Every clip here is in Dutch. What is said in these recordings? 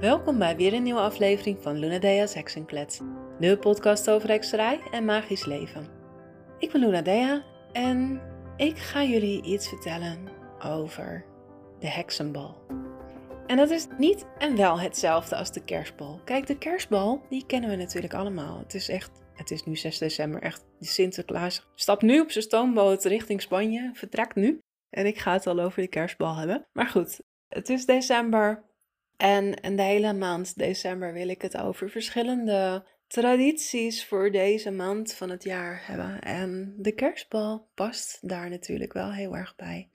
Welkom bij weer een nieuwe aflevering van Luna Dea's Heksenklets, de podcast over hekserij en magisch leven. Ik ben Luna Dea en ik ga jullie iets vertellen over de heksenbal. En dat is niet en wel hetzelfde als de kerstbal. Kijk, de kerstbal, die kennen we natuurlijk allemaal. Het is echt, het is nu 6 december, echt de Sinterklaas stapt nu op zijn stoomboot richting Spanje, vertrekt nu. En ik ga het al over de kerstbal hebben. Maar goed, het is december, en, de hele maand december wil ik het over verschillende tradities voor deze maand van het jaar hebben. En de kerstbal past daar natuurlijk wel heel erg bij.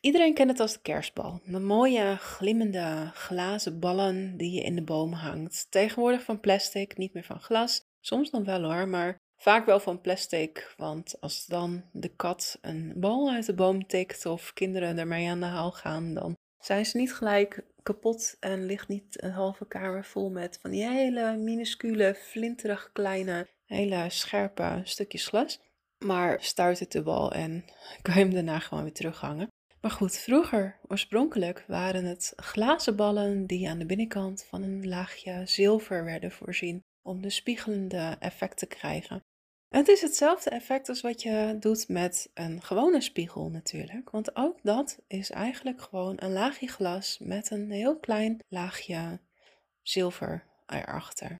Iedereen kent het als de kerstbal. De mooie, glimmende glazen ballen die je in de boom hangt. Tegenwoordig van plastic, niet meer van glas. Soms dan wel hoor, maar vaak wel van plastic. Want als dan de kat een bal uit de boom tikt of kinderen ermee aan de haal gaan, dan zijn ze niet gelijk kapot en ligt niet een halve kamer vol met van die hele minuscule, flinterig kleine, hele scherpe stukjes glas. Maar stuit het de bal en kan je hem daarna gewoon weer terughangen. Maar goed, vroeger, oorspronkelijk, waren het glazen ballen die aan de binnenkant van een laagje zilver werden voorzien om de spiegelende effect te krijgen. Het is hetzelfde effect als wat je doet met een gewone spiegel natuurlijk. Want ook dat is eigenlijk gewoon een laagje glas met een heel klein laagje zilver erachter.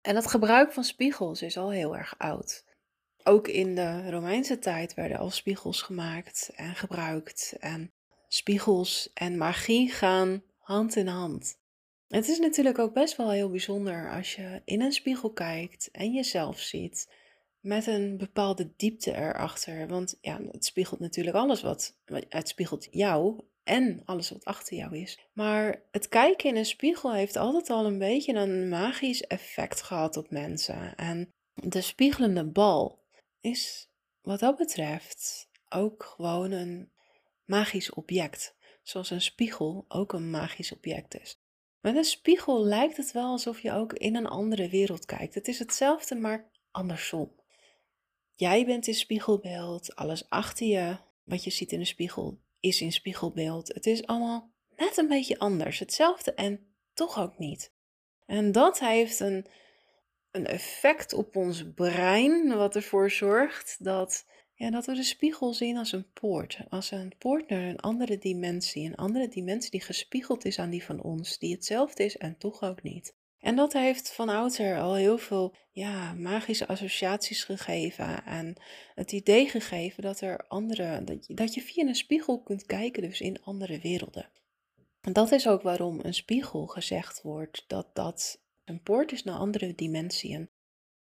En het gebruik van spiegels is al heel erg oud. Ook in de Romeinse tijd werden al spiegels gemaakt en gebruikt. En spiegels en magie gaan hand in hand. Het is natuurlijk ook best wel heel bijzonder als je in een spiegel kijkt en jezelf ziet met een bepaalde diepte erachter. Want ja, het spiegelt natuurlijk alles wat. Het spiegelt jou en alles wat achter jou is. Maar het kijken in een spiegel heeft altijd al een beetje een magisch effect gehad op mensen. En de spiegelende bal is wat dat betreft ook gewoon een magisch object. Zoals een spiegel ook een magisch object is. Met een spiegel lijkt het wel alsof je ook in een andere wereld kijkt. Het is hetzelfde, maar andersom. Jij bent in spiegelbeeld, alles achter je, wat je ziet in de spiegel, is in spiegelbeeld. Het is allemaal net een beetje anders, hetzelfde en toch ook niet. En dat heeft een, een effect op ons brein, wat ervoor zorgt dat, ja, dat we de spiegel zien als een poort. Als een poort naar een andere dimensie. Een andere dimensie die gespiegeld is aan die van ons, die hetzelfde is en toch ook niet. En dat heeft van oudsher al heel veel ja, magische associaties gegeven en het idee gegeven dat er andere, dat je, dat je via een spiegel kunt kijken, dus in andere werelden. En dat is ook waarom een spiegel gezegd wordt dat dat een poort is naar andere dimensiën.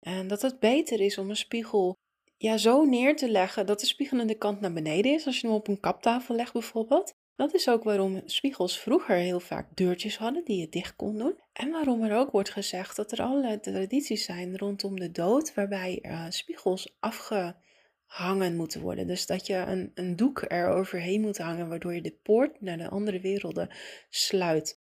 En dat het beter is om een spiegel ja, zo neer te leggen dat de spiegelende kant naar beneden is, als je hem op een kaptafel legt bijvoorbeeld. Dat is ook waarom spiegels vroeger heel vaak deurtjes hadden die je dicht kon doen. En waarom er ook wordt gezegd dat er allerlei tradities zijn rondom de dood, waarbij uh, spiegels afgehangen moeten worden. Dus dat je een, een doek er overheen moet hangen, waardoor je de poort naar de andere werelden sluit.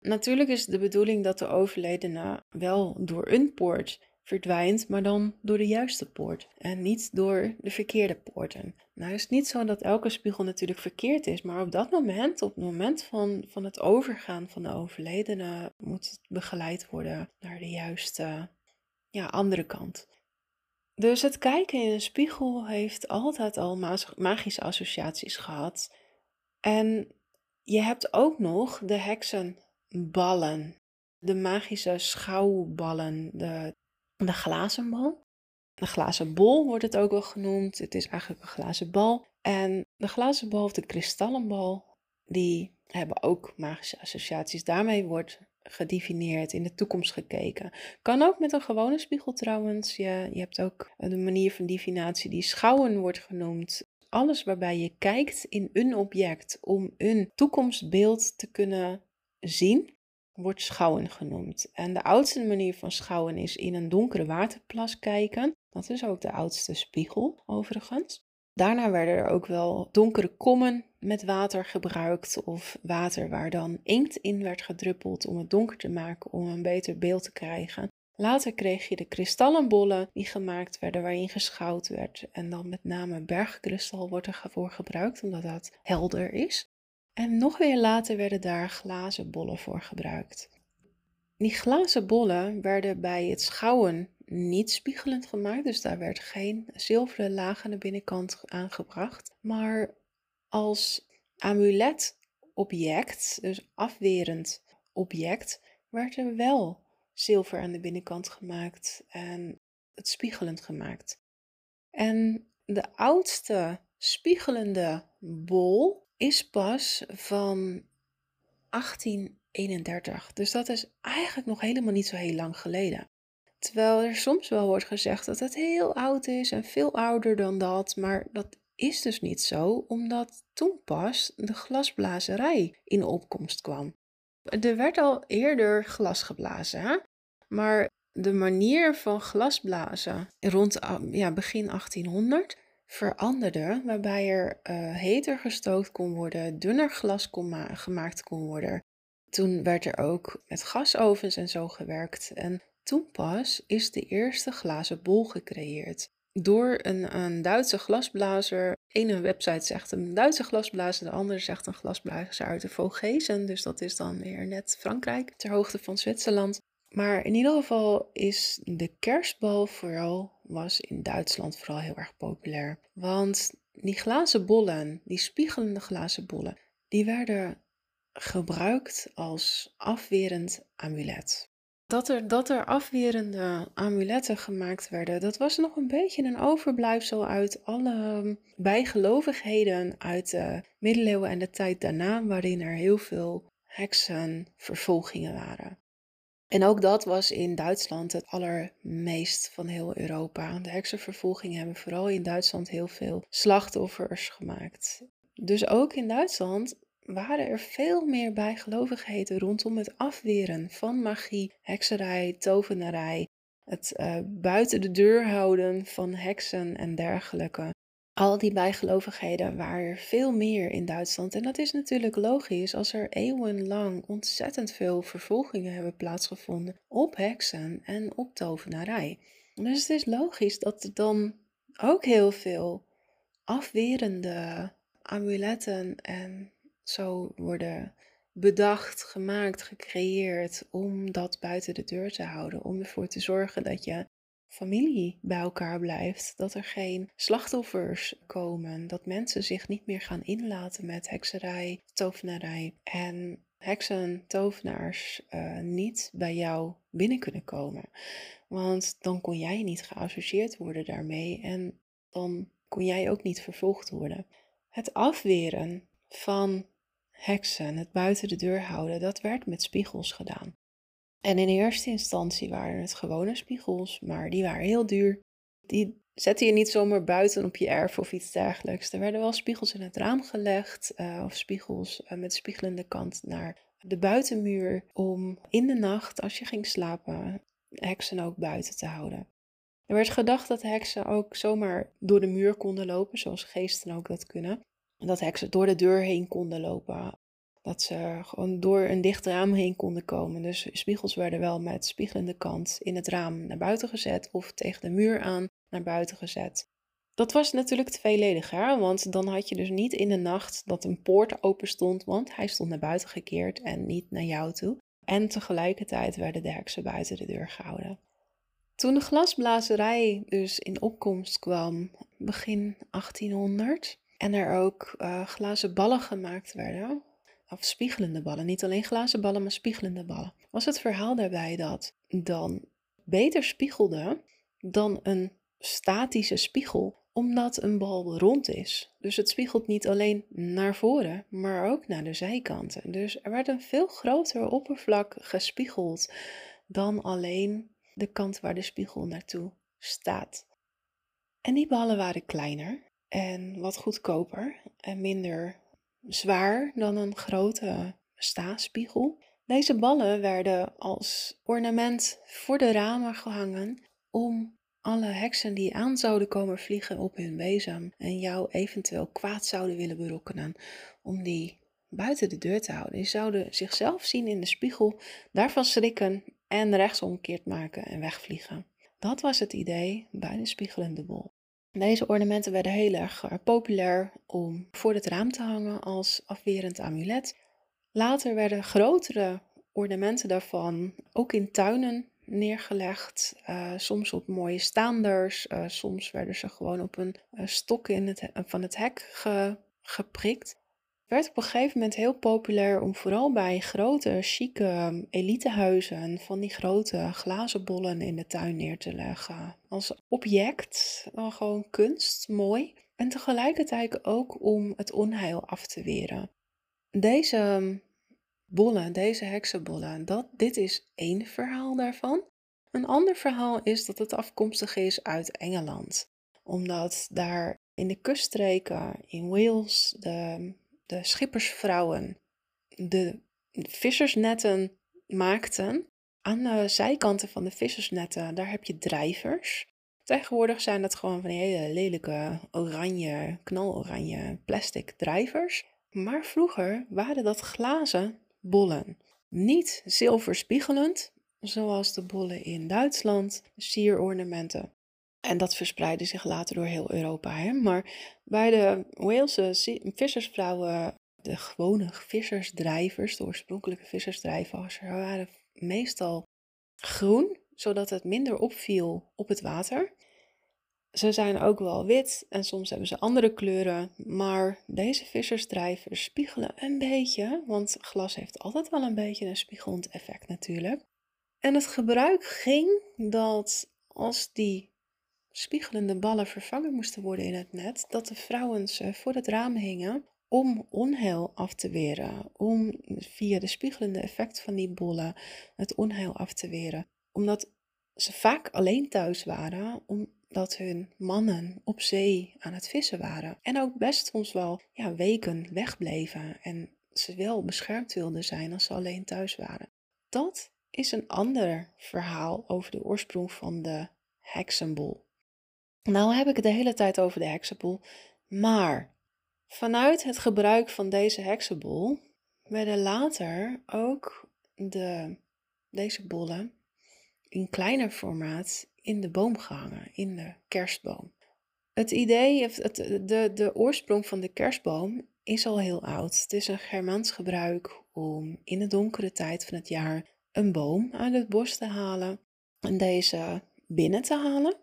Natuurlijk is de bedoeling dat de overledene wel door een poort verdwijnt, maar dan door de juiste poort en niet door de verkeerde poorten. Nou is het niet zo dat elke spiegel natuurlijk verkeerd is, maar op dat moment, op het moment van, van het overgaan van de overledene, moet het begeleid worden naar de juiste, ja, andere kant. Dus het kijken in een spiegel heeft altijd al magische associaties gehad. En je hebt ook nog de heksenballen, de magische schouwballen, de de glazen bal. De glazen bol wordt het ook wel genoemd. Het is eigenlijk een glazen bal. En de glazen bal of de kristallenbal, die hebben ook magische associaties. Daarmee wordt gedefinieerd, in de toekomst gekeken. Kan ook met een gewone spiegel trouwens. Je, je hebt ook de manier van divinatie die schouwen wordt genoemd. Alles waarbij je kijkt in een object om een toekomstbeeld te kunnen zien wordt schouwen genoemd. En de oudste manier van schouwen is in een donkere waterplas kijken. Dat is ook de oudste spiegel, overigens. Daarna werden er ook wel donkere kommen met water gebruikt of water waar dan inkt in werd gedruppeld om het donker te maken om een beter beeld te krijgen. Later kreeg je de kristallenbollen die gemaakt werden waarin geschouwd werd en dan met name bergkristal wordt ervoor gebruikt omdat dat helder is. En nog weer later werden daar glazen bollen voor gebruikt. Die glazen bollen werden bij het schouwen niet spiegelend gemaakt, dus daar werd geen zilveren laag aan de binnenkant aangebracht, maar als amuletobject, dus afwerend object, werd er wel zilver aan de binnenkant gemaakt en het spiegelend gemaakt. En de oudste spiegelende bol is pas van 1831. Dus dat is eigenlijk nog helemaal niet zo heel lang geleden. Terwijl er soms wel wordt gezegd dat het heel oud is en veel ouder dan dat, maar dat is dus niet zo, omdat toen pas de glasblazerij in opkomst kwam. Er werd al eerder glas geblazen, maar de manier van glasblazen rond ja, begin 1800 veranderde, waarbij er uh, heter gestookt kon worden, dunner glas kon gemaakt kon worden. Toen werd er ook met gasovens en zo gewerkt. En toen pas is de eerste glazen bol gecreëerd. Door een, een Duitse glasblazer. Ene website zegt een Duitse glasblazer, de andere zegt een glasblazer uit de Vogezen. Dus dat is dan weer net Frankrijk, ter hoogte van Zwitserland. Maar in ieder geval is de kerstbal vooral, was in Duitsland vooral heel erg populair. Want die glazen bollen, die spiegelende glazen bollen, die werden gebruikt als afwerend amulet. Dat er, dat er afwerende amuletten gemaakt werden, dat was nog een beetje een overblijfsel uit alle bijgelovigheden uit de middeleeuwen en de tijd daarna, waarin er heel veel heksenvervolgingen waren. En ook dat was in Duitsland het allermeest van heel Europa. De heksenvervolgingen hebben vooral in Duitsland heel veel slachtoffers gemaakt. Dus ook in Duitsland waren er veel meer bijgelovigheden rondom het afweren van magie, hekserij, tovenarij, het uh, buiten de deur houden van heksen en dergelijke. Al die bijgelovigheden waren er veel meer in Duitsland. En dat is natuurlijk logisch als er eeuwenlang ontzettend veel vervolgingen hebben plaatsgevonden op heksen en op tovenarij. Dus het is logisch dat er dan ook heel veel afwerende amuletten en zo worden bedacht, gemaakt, gecreëerd om dat buiten de deur te houden. Om ervoor te zorgen dat je familie bij elkaar blijft. Dat er geen slachtoffers komen. Dat mensen zich niet meer gaan inlaten met hekserij, tovenarij. En heksen, tovenaars uh, niet bij jou binnen kunnen komen. Want dan kon jij niet geassocieerd worden daarmee. En dan kon jij ook niet vervolgd worden. Het afweren van heksen, het buiten de deur houden, dat werd met spiegels gedaan. En in eerste instantie waren het gewone spiegels, maar die waren heel duur. Die zette je niet zomaar buiten op je erf of iets dergelijks. Er werden wel spiegels in het raam gelegd, uh, of spiegels uh, met spiegelende kant naar de buitenmuur, om in de nacht, als je ging slapen, heksen ook buiten te houden. Er werd gedacht dat heksen ook zomaar door de muur konden lopen, zoals geesten ook dat kunnen. Dat heksen door de deur heen konden lopen. Dat ze gewoon door een dicht raam heen konden komen. Dus spiegels werden wel met spiegelende kant in het raam naar buiten gezet of tegen de muur aan naar buiten gezet. Dat was natuurlijk tweelediger, want dan had je dus niet in de nacht dat een poort open stond, want hij stond naar buiten gekeerd en niet naar jou toe. En tegelijkertijd werden de heksen buiten de deur gehouden. Toen de glasblazerij dus in opkomst kwam, begin 1800, en er ook uh, glazen ballen gemaakt werden, of spiegelende ballen, niet alleen glazen ballen, maar spiegelende ballen, was het verhaal daarbij dat dan beter spiegelde dan een statische spiegel, omdat een bal rond is. Dus het spiegelt niet alleen naar voren, maar ook naar de zijkanten. Dus er werd een veel groter oppervlak gespiegeld dan alleen de kant waar de spiegel naartoe staat. En die ballen waren kleiner en wat goedkoper en minder zwaar dan een grote staaspiegel. Deze ballen werden als ornament voor de ramen gehangen om alle heksen die aan zouden komen vliegen op hun bezem en jou eventueel kwaad zouden willen berokkenen, om die buiten de deur te houden. Die zouden zichzelf zien in de spiegel, daarvan schrikken en rechtsomkeerd maken en wegvliegen. Dat was het idee bij de spiegelende bol. Deze ornamenten werden heel erg eh, populair om voor het raam te hangen als afwerend amulet. Later werden grotere ornamenten daarvan ook in tuinen neergelegd. Uh, soms op mooie staanders, uh, soms werden ze gewoon op een uh, stok in het, van het hek ge, geprikt. Werd op een gegeven moment heel populair om vooral bij grote, chique elitehuizen van die grote glazen bollen in de tuin neer te leggen. Als object, gewoon kunst, mooi. En tegelijkertijd ook om het onheil af te weren. Deze bollen, deze heksenbollen, dat, dit is één verhaal daarvan. Een ander verhaal is dat het afkomstig is uit Engeland. Omdat daar in de kuststreken in Wales de, de schippersvrouwen de vissersnetten maakten. Aan de zijkanten van de vissersnetten, daar heb je drijvers. Tegenwoordig zijn dat gewoon van die hele lelijke oranje, knaloranje plastic drijvers. Maar vroeger waren dat glazen bollen. Niet zilverspiegelend, zoals de bollen in Duitsland, sierornamenten. En dat verspreidde zich later door heel Europa. Hè? Maar bij de Walese vissersvrouwen, de gewone vissersdrijvers, de oorspronkelijke vissersdrijvers, waren meestal groen, zodat het minder opviel op het water. Ze zijn ook wel wit en soms hebben ze andere kleuren, maar deze vissersdrijvers spiegelen een beetje, want glas heeft altijd wel een beetje een spiegelend effect natuurlijk. En het gebruik ging dat als die spiegelende ballen vervangen moesten worden in het net, dat de vrouwen ze voor het raam hingen om onheil af te weren, om via de spiegelende effect van die bollen het onheil af te weren. Omdat ze vaak alleen thuis waren, omdat hun mannen op zee aan het vissen waren. En ook best soms wel ja, weken wegbleven en ze wel beschermd wilden zijn als ze alleen thuis waren. Dat is een ander verhaal over de oorsprong van de heksenbol. Nou heb ik het de hele tijd over de heksenbol, maar vanuit het gebruik van deze heksenbol werden later ook de, deze bollen in kleiner formaat in de boom gehangen, in de kerstboom. Het idee, het, de, de oorsprong van de kerstboom is al heel oud. Het is een Germaans gebruik om in de donkere tijd van het jaar een boom uit het bos te halen en deze binnen te halen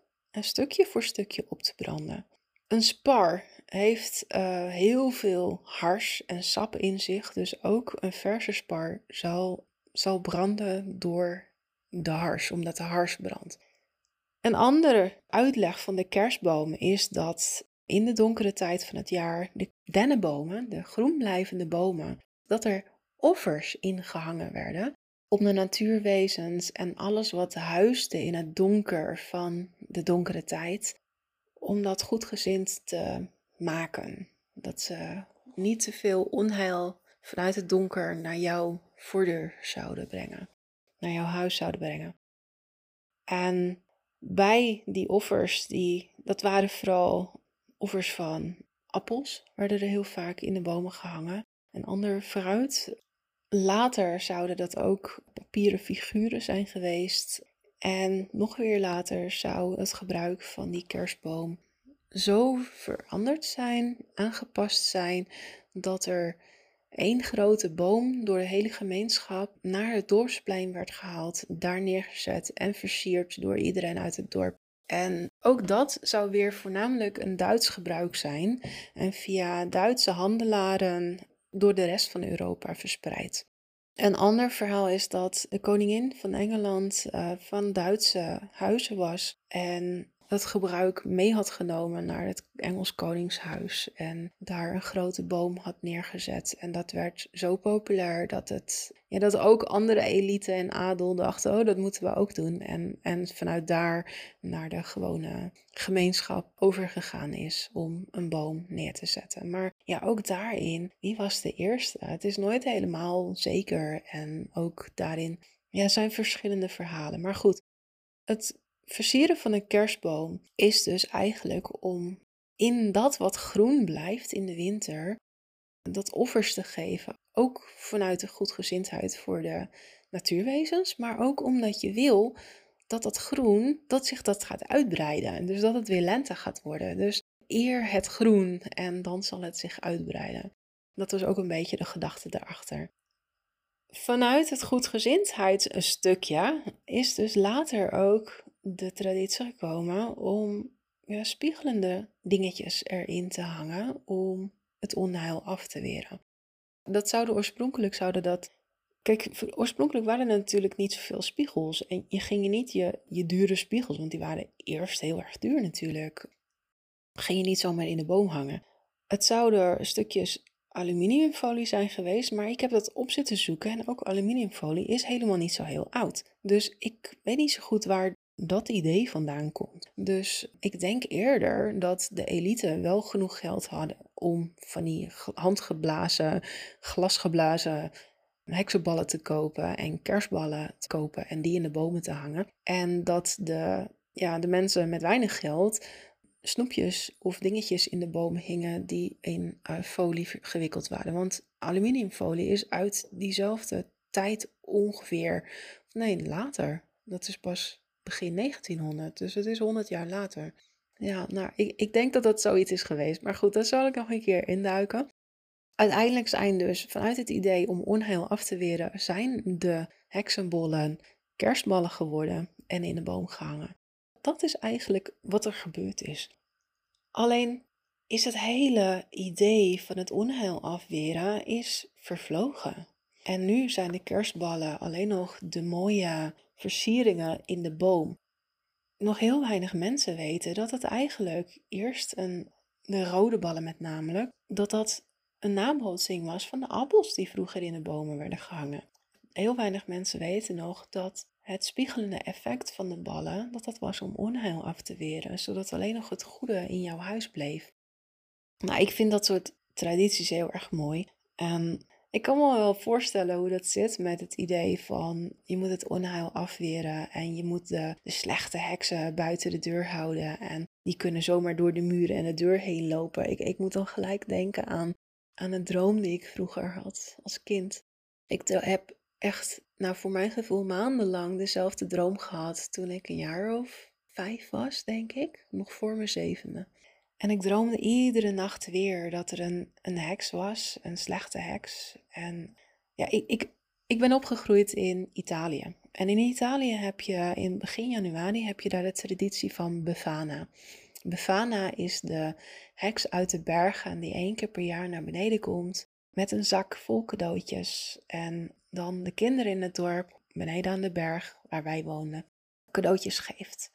stukje voor stukje op te branden. Een spar heeft uh, heel veel hars en sap in zich, dus ook een verse spar zal, zal branden door de hars, omdat de hars brandt. Een andere uitleg van de kerstboom is dat in de donkere tijd van het jaar de dennenbomen, de groenblijvende bomen, dat er offers ingehangen werden om de natuurwezens en alles wat huisde in het donker van de donkere tijd, om dat goedgezind te maken. Dat ze niet te veel onheil vanuit het donker naar jouw voordeur zouden brengen, naar jouw huis zouden brengen. En bij die offers, die, dat waren vooral offers van appels, werden er heel vaak in de bomen gehangen. En ander fruit, Later zouden dat ook papieren figuren zijn geweest. En nog weer later zou het gebruik van die kerstboom zo veranderd zijn, aangepast zijn, dat er één grote boom door de hele gemeenschap naar het dorpsplein werd gehaald, daar neergezet en versierd door iedereen uit het dorp. En ook dat zou weer voornamelijk een Duits gebruik zijn en via Duitse handelaren door de rest van Europa verspreid. Een ander verhaal is dat de koningin van Engeland uh, van Duitse huizen was en dat gebruik mee had genomen naar het Engels Koningshuis en daar een grote boom had neergezet. En dat werd zo populair dat, het, ja, dat ook andere elite en adel dachten, oh dat moeten we ook doen. En, en vanuit daar naar de gewone gemeenschap overgegaan is om een boom neer te zetten. Maar ja, ook daarin, wie was de eerste? Het is nooit helemaal zeker en ook daarin ja, zijn verschillende verhalen. Maar goed, het versieren van een kerstboom is dus eigenlijk om in dat wat groen blijft in de winter, dat offers te geven. Ook vanuit de goedgezindheid voor de natuurwezens, maar ook omdat je wil dat dat groen, dat zich dat gaat uitbreiden. Dus dat het weer lente gaat worden. Dus eer het groen en dan zal het zich uitbreiden. Dat was ook een beetje de gedachte daarachter. Vanuit het goedgezindheidsstukje is dus later ook de traditie gekomen om ja, spiegelende dingetjes erin te hangen om het onheil af te weren. Dat zouden oorspronkelijk zouden dat. Kijk, oorspronkelijk waren er natuurlijk niet zoveel spiegels. En je ging je niet je, je dure spiegels, want die waren eerst heel erg duur natuurlijk. Ging je niet zomaar in de boom hangen. Het zouden stukjes aluminiumfolie zijn geweest, maar ik heb dat op zitten zoeken en ook aluminiumfolie is helemaal niet zo heel oud. Dus ik weet niet zo goed waar dat idee vandaan komt. Dus ik denk eerder dat de elite wel genoeg geld hadden om van die handgeblazen, glasgeblazen heksenballen te kopen en kerstballen te kopen en die in de bomen te hangen. En dat de, ja, de mensen met weinig geld snoepjes of dingetjes in de boom hingen die in uh, folie gewikkeld waren. Want aluminiumfolie is uit diezelfde tijd ongeveer, nee later, dat is pas begin 1900, dus het is 100 jaar later. Ja, nou, ik, ik denk dat dat zoiets is geweest. Maar goed, daar zal ik nog een keer induiken. Uiteindelijk zijn dus vanuit het idee om onheil af te weren, zijn de heksenbollen kerstballen geworden en in de boom gehangen. Dat is eigenlijk wat er gebeurd is. Alleen is het hele idee van het onheil afweren is vervlogen. En nu zijn de kerstballen alleen nog de mooie versieringen in de boom. Nog heel weinig mensen weten dat het eigenlijk eerst een, de rode ballen met namelijk, dat dat een nabootsing was van de appels die vroeger in de bomen werden gehangen. Heel weinig mensen weten nog dat het spiegelende effect van de ballen, dat dat was om onheil af te weren, zodat alleen nog het goede in jouw huis bleef. Nou, ik vind dat soort tradities heel erg mooi. En ik kan me wel voorstellen hoe dat zit met het idee van je moet het onheil afweren en je moet de, slechte heksen buiten de deur houden en die kunnen zomaar door de muren en de deur heen lopen. Ik, ik moet dan gelijk denken aan, aan een droom die ik vroeger had als kind. Ik heb echt, nou voor mijn gevoel, maandenlang dezelfde droom gehad toen ik een jaar of vijf was, denk ik. Nog voor mijn zevende. En ik droomde iedere nacht weer dat er een, een heks was, een slechte heks. En ja, ik, ik, ik ben opgegroeid in Italië. En in Italië heb je in begin januari heb je daar de traditie van Befana. Befana is de heks uit de bergen die één keer per jaar naar beneden komt met een zak vol cadeautjes. En dan de kinderen in het dorp, beneden aan de berg waar wij woonden, cadeautjes geeft.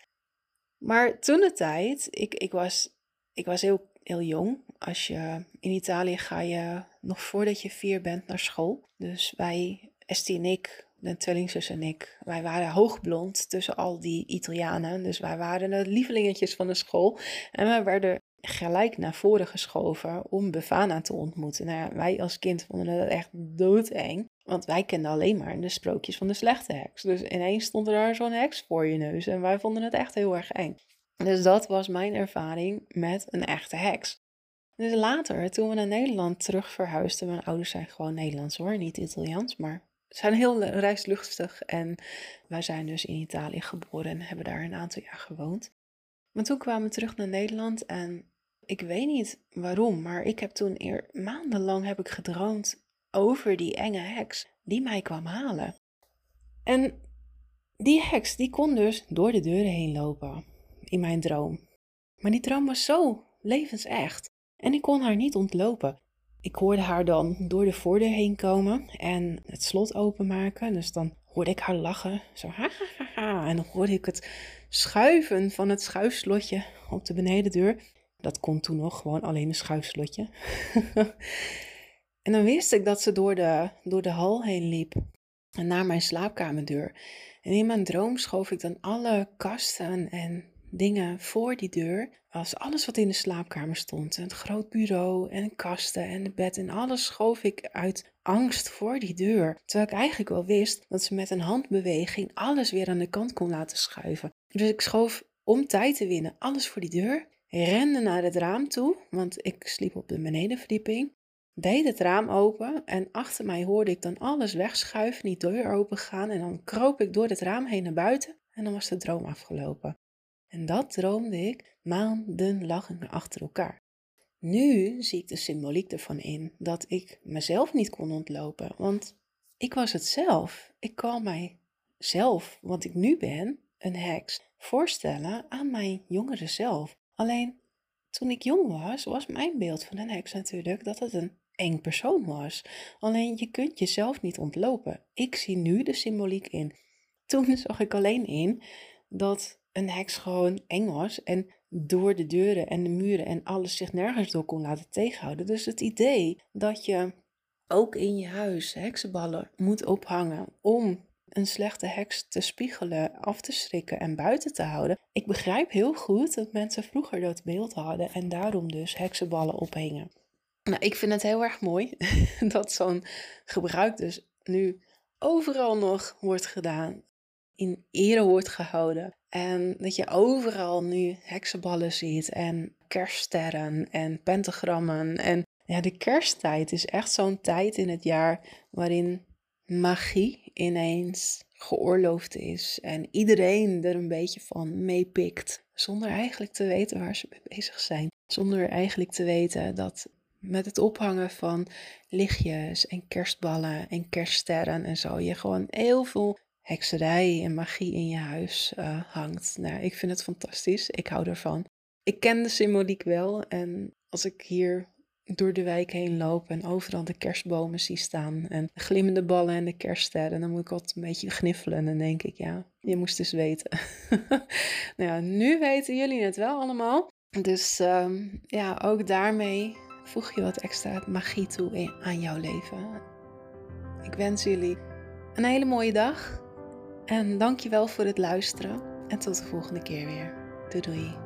Maar toen de tijd, ik, ik was ik was heel, heel jong. Als je in Italië ga je nog voordat je vier bent naar school. Dus wij, Estie en ik, de tweelingzus en ik, wij waren hoogblond tussen al die Italianen. Dus wij waren de lievelingetjes van de school. En wij werden gelijk naar voren geschoven om Befana te ontmoeten. Nou ja, wij als kind vonden dat echt doodeng. Want wij kenden alleen maar de sprookjes van de slechte heks. Dus ineens stond er daar zo'n heks voor je neus. En wij vonden het echt heel erg eng. Dus dat was mijn ervaring met een echte heks. Dus later, toen we naar Nederland terug verhuisden, mijn ouders zijn gewoon Nederlands hoor, niet Italiaans, maar ze zijn heel reisluchtig en wij zijn dus in Italië geboren en hebben daar een aantal jaar gewoond. Maar toen kwamen we terug naar Nederland en ik weet niet waarom, maar ik heb toen eer maandenlang heb ik gedroomd over die enge heks die mij kwam halen. En die heks die kon dus door de deuren heen lopen in mijn droom. Maar die droom was zo levensecht en ik kon haar niet ontlopen. Ik hoorde haar dan door de voordeur heen komen en het slot openmaken. Dus dan hoorde ik haar lachen, zo ha ha ha. En dan hoorde ik het schuiven van het schuifslotje op de benedendeur. Dat kon toen nog gewoon alleen een schuifslotje. en dan wist ik dat ze door de, door de hal heen liep naar mijn slaapkamerdeur. En in mijn droom schoof ik dan alle kasten en dingen voor die deur. Als alles wat in de slaapkamer stond. Een groot bureau en kasten en de bed en alles schoof ik uit angst voor die deur. Terwijl ik eigenlijk wel wist dat ze met een handbeweging alles weer aan de kant kon laten schuiven. Dus ik schoof om tijd te winnen alles voor die deur. Rende naar het raam toe, want ik sliep op de benedenverdieping. Deed het raam open en achter mij hoorde ik dan alles wegschuiven, die deur open gaan. En dan kroop ik door het raam heen naar buiten en dan was de droom afgelopen. En dat droomde ik maandenlang achter elkaar. Nu zie ik de symboliek ervan in dat ik mezelf niet kon ontlopen, want ik was het zelf. Ik kan mijzelf, wat ik nu ben, een heks, voorstellen aan mijn jongere zelf. Alleen toen ik jong was, was mijn beeld van een heks natuurlijk dat het een eng persoon was. Alleen je kunt jezelf niet ontlopen. Ik zie nu de symboliek in. Toen zag ik alleen in dat heks gewoon eng was en door de deuren en de muren en alles zich nergens door kon laten tegenhouden. Dus het idee dat je ook in je huis heksenballen moet ophangen om een slechte heks te spiegelen, af te schrikken en buiten te houden. Ik begrijp heel goed dat mensen vroeger dat beeld hadden en daarom dus heksenballen ophingen. Nou, ik vind het heel erg mooi dat zo'n gebruik dus nu overal nog wordt gedaan, in ere wordt gehouden. En dat je overal nu heksenballen ziet en kerststerren en pentagrammen. En ja, de kersttijd is echt zo'n tijd in het jaar waarin magie ineens geoorloofd is en iedereen er een beetje van meepikt, zonder eigenlijk te weten waar ze mee bezig zijn. Zonder eigenlijk te weten dat met het ophangen van lichtjes en kerstballen en kerststerren en zo, je gewoon heel veel hekserij en magie in je huis uh, hangt. Nou, ik vind het fantastisch. Ik hou ervan. Ik ken de symboliek wel en als ik hier door de wijk heen loop en overal de kerstbomen zie staan en de glimmende ballen en de kerststerren, dan moet ik altijd een beetje gniffelen en dan denk ik, ja, je moest eens weten. nou ja, nu weten jullie het wel allemaal. Dus um, ja, ook daarmee voeg je wat extra magie toe aan jouw leven. Ik wens jullie een hele mooie dag en dankjewel voor het luisteren en tot de volgende keer weer. Doei doei.